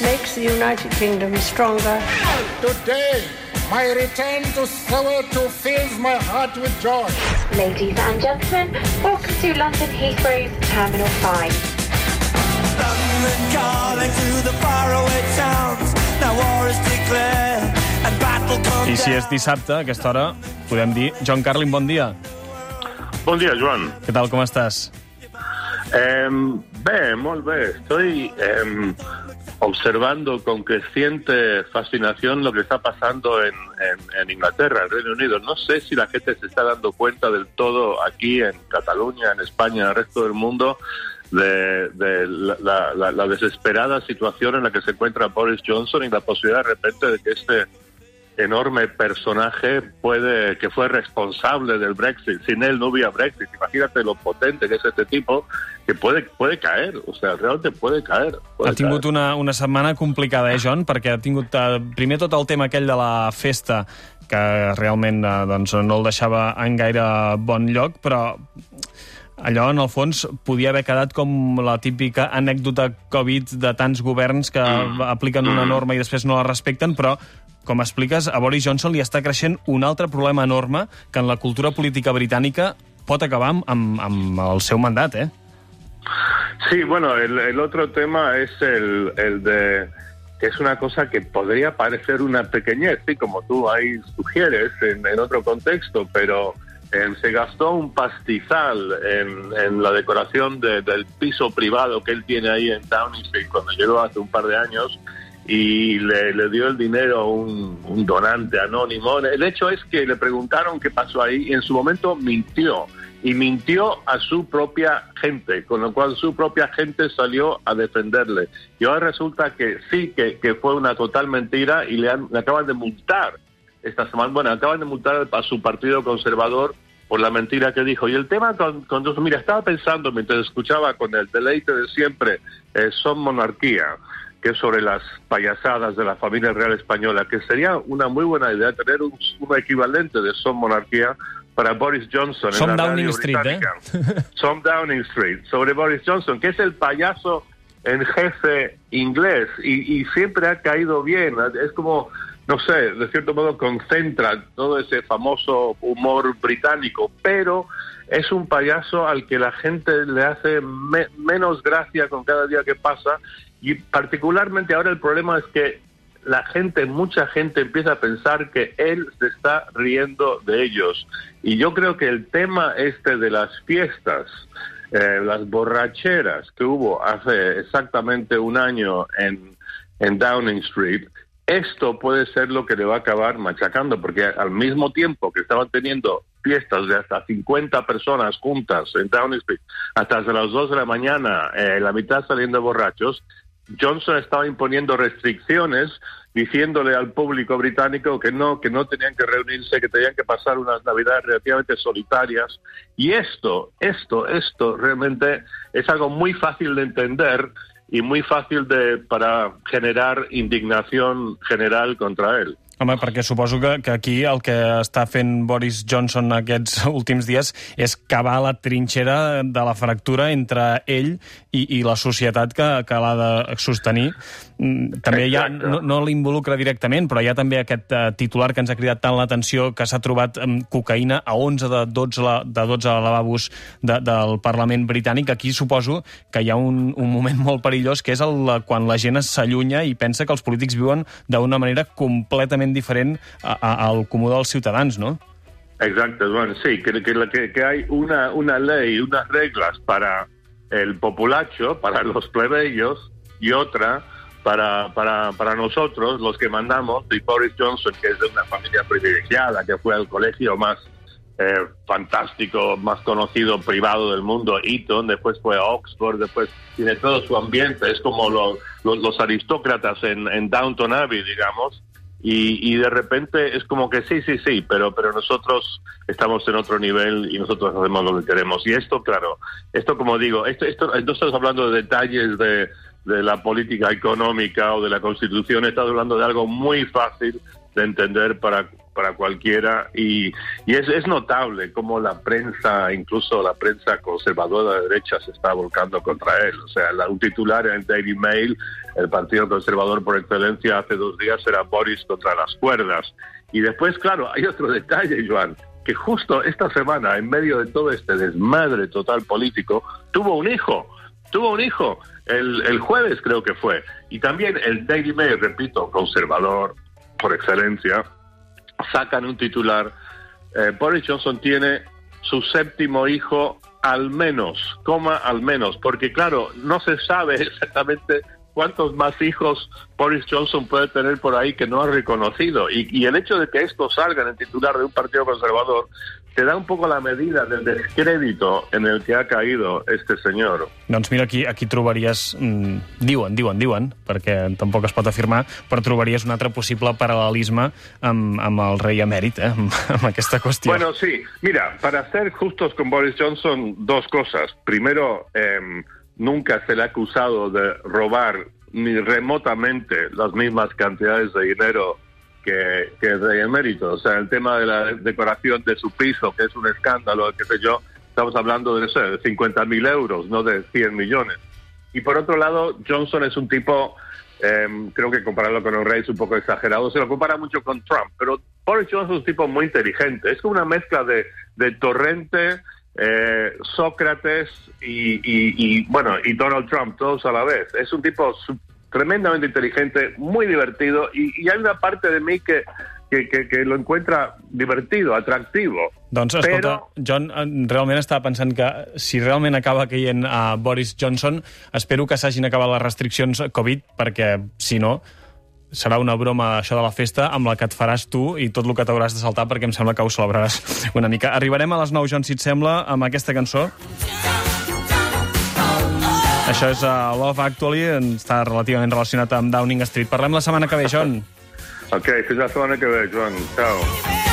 makes the United Kingdom stronger. Today, my return to Soweto fills my heart with joy. Ladies and gentlemen, welcome to London Heathrow's Terminal 5. London calling to the faraway towns. Now war is declared and battle comes I si és dissabte, a aquesta hora, podem dir... John Carlin, bon dia. Bon dia, Joan. Què tal, com estàs? Eh, bé, molt bé. Estoy eh, observando con creciente fascinación lo que está pasando en, en, Inglaterra, en Reino Unido. No sé si la gente se está dando cuenta del todo aquí en Cataluña, en España, en el resto del mundo, de, de la, la, la, desesperada situación en la que se encuentra Boris Johnson y la posibilidad de repente de que este enorme personaje puede que fue responsable del Brexit. Sin él no hubiera Brexit. Imagínate lo potente que es este tipo, que puede, puede caer. O sea, realmente puede caer. Puede ha tingut caer. una, una setmana complicada, eh, John? Perquè ha tingut eh, primer tot el tema aquell de la festa, que realment eh, doncs, no el deixava en gaire bon lloc, però allò, en el fons, podia haver quedat com la típica anècdota Covid de tants governs que mm. apliquen una norma i després no la respecten, però com expliques, a Boris Johnson li està creixent un altre problema enorme que en la cultura política britànica pot acabar amb, amb, amb el seu mandat, eh? Sí, bueno, el, el otro tema es el, el de que es una cosa que podría parecer una pequeñez, sí, como tú ahí sugieres en, en otro contexto, pero se gastó un pastizal en, la decoración de, del piso privado que él tiene ahí en Downing Street cuando llegó hace un par de años y le, dio el dinero a un, donante anónimo. El hecho es que le preguntaron qué pasó ahí y en su momento mintió. Y mintió a su propia gente, con lo cual su propia gente salió a defenderle. Y ahora resulta que sí, que, que fue una total mentira y le, han, le acaban de multar esta semana. Bueno, acaban de multar a su partido conservador por la mentira que dijo. Y el tema con, con mira, estaba pensando mientras escuchaba con el deleite de siempre, eh, Son Monarquía que es sobre las payasadas de la familia real española, que sería una muy buena idea tener un, un equivalente de Son Monarquía para Boris Johnson Som en la Downing radio Street. ¿eh? Som Downing Street, sobre Boris Johnson, que es el payaso en jefe inglés y, y siempre ha caído bien. Es como, no sé, de cierto modo concentra todo ese famoso humor británico, pero es un payaso al que la gente le hace me menos gracia con cada día que pasa y particularmente ahora el problema es que la gente, mucha gente empieza a pensar que él se está riendo de ellos. Y yo creo que el tema este de las fiestas, eh, las borracheras que hubo hace exactamente un año en, en Downing Street, esto puede ser lo que le va a acabar machacando, porque al mismo tiempo que estaban teniendo fiestas de hasta 50 personas juntas en Downing Street, hasta las 2 de la mañana, eh, la mitad saliendo borrachos, Johnson estaba imponiendo restricciones diciéndole al público británico que no, que no tenían que reunirse, que tenían que pasar unas navidades relativamente solitarias. Y esto, esto, esto realmente es algo muy fácil de entender y muy fácil de, para generar indignación general contra él. Home, perquè suposo que, que aquí el que està fent Boris Johnson aquests últims dies és cavar la trinxera de la fractura entre ell i, i la societat que, que l'ha de sostenir. També hi ha, no, no l'involucra directament, però hi ha també aquest uh, titular que ens ha cridat tant l'atenció que s'ha trobat um, cocaïna a 11 de 12, la, de 12 lavabos de, del Parlament britànic. Aquí suposo que hi ha un, un moment molt perillós, que és el, quan la gent s'allunya i pensa que els polítics viuen d'una manera completament diferent a, a, al comú dels ciutadans, no? Exacto, bueno, sí, que, que, que hay una, una ley, unas reglas para el populacho, para los plebeyos, y otra para, para, para nosotros, los que mandamos, y Boris Johnson, que es de una familia privilegiada, que fue al colegio más eh, fantástico, más conocido privado del mundo, Eton, después fue a Oxford, después tiene todo su ambiente, es como los, los, los aristócratas en, en Downton Abbey, digamos, y, y, de repente es como que sí, sí, sí, pero, pero nosotros estamos en otro nivel y nosotros hacemos lo que queremos. Y esto, claro, esto como digo, esto, esto no estamos hablando de detalles de, de la política económica o de la constitución, estamos hablando de algo muy fácil de entender para, para cualquiera y, y es, es notable cómo la prensa, incluso la prensa conservadora de derecha, se está volcando contra él. O sea, la, un titular en el Daily Mail, el Partido Conservador por excelencia, hace dos días era Boris contra las cuerdas. Y después, claro, hay otro detalle, Joan, que justo esta semana, en medio de todo este desmadre total político, tuvo un hijo. Tuvo un hijo el, el jueves, creo que fue. Y también el Daily Mail, repito, conservador por excelencia, sacan un titular. eh, Boris Johnson tiene su séptimo hijo al menos, coma al menos, porque claro, no se sabe exactamente cuántos más hijos Boris Johnson puede tener por ahí que no ha reconocido. Y, el hecho de que esto salga en el titular de un partido conservador te da un poco la medida del descrédito en el que ha caído este señor. Doncs mira, aquí, aquí trobaries... Mm, diuen, diuen, diuen, perquè tampoc es pot afirmar, però trobaries un altre possible paral·lelisme amb, amb el rei emèrit, eh, amb, amb aquesta qüestió. Bueno, sí. Mira, para ser justos con Boris Johnson, dos cosas. Primero, eh, nunca se le ha acusado de robar ni remotamente las mismas cantidades de dinero que, que el rey emérito. O sea, el tema de la decoración de su piso, que es un escándalo, qué sé yo, estamos hablando de, no sé, de 50 mil euros, no de 100 millones. Y por otro lado, Johnson es un tipo, eh, creo que compararlo con rey es un poco exagerado, se lo compara mucho con Trump, pero Boris Johnson es un tipo muy inteligente, es como una mezcla de, de Torrente, eh, Sócrates y, y- bueno, y Donald Trump, todos a la vez. Es un tipo tremendamente inteligente, muy divertido, y, y hay una parte de mí que, que, que- que lo encuentra divertido, atractivo. Doncs, escolta, Però- John, eh, realment estava pensant que si realment acaba caient a Boris Johnson, espero que s'hagin acabat les restriccions Covid, perquè, si no, serà una broma això de la festa amb la que et faràs tu i tot el que t'hauràs de saltar perquè em sembla que ho celebraràs una mica. Arribarem a les 9, John, si et sembla, amb aquesta cançó. Això és uh, Love Actually, està relativament relacionat amb Downing Street. Parlem la setmana que ve, John. Ok, fins la semana que ve, Joan. Chao.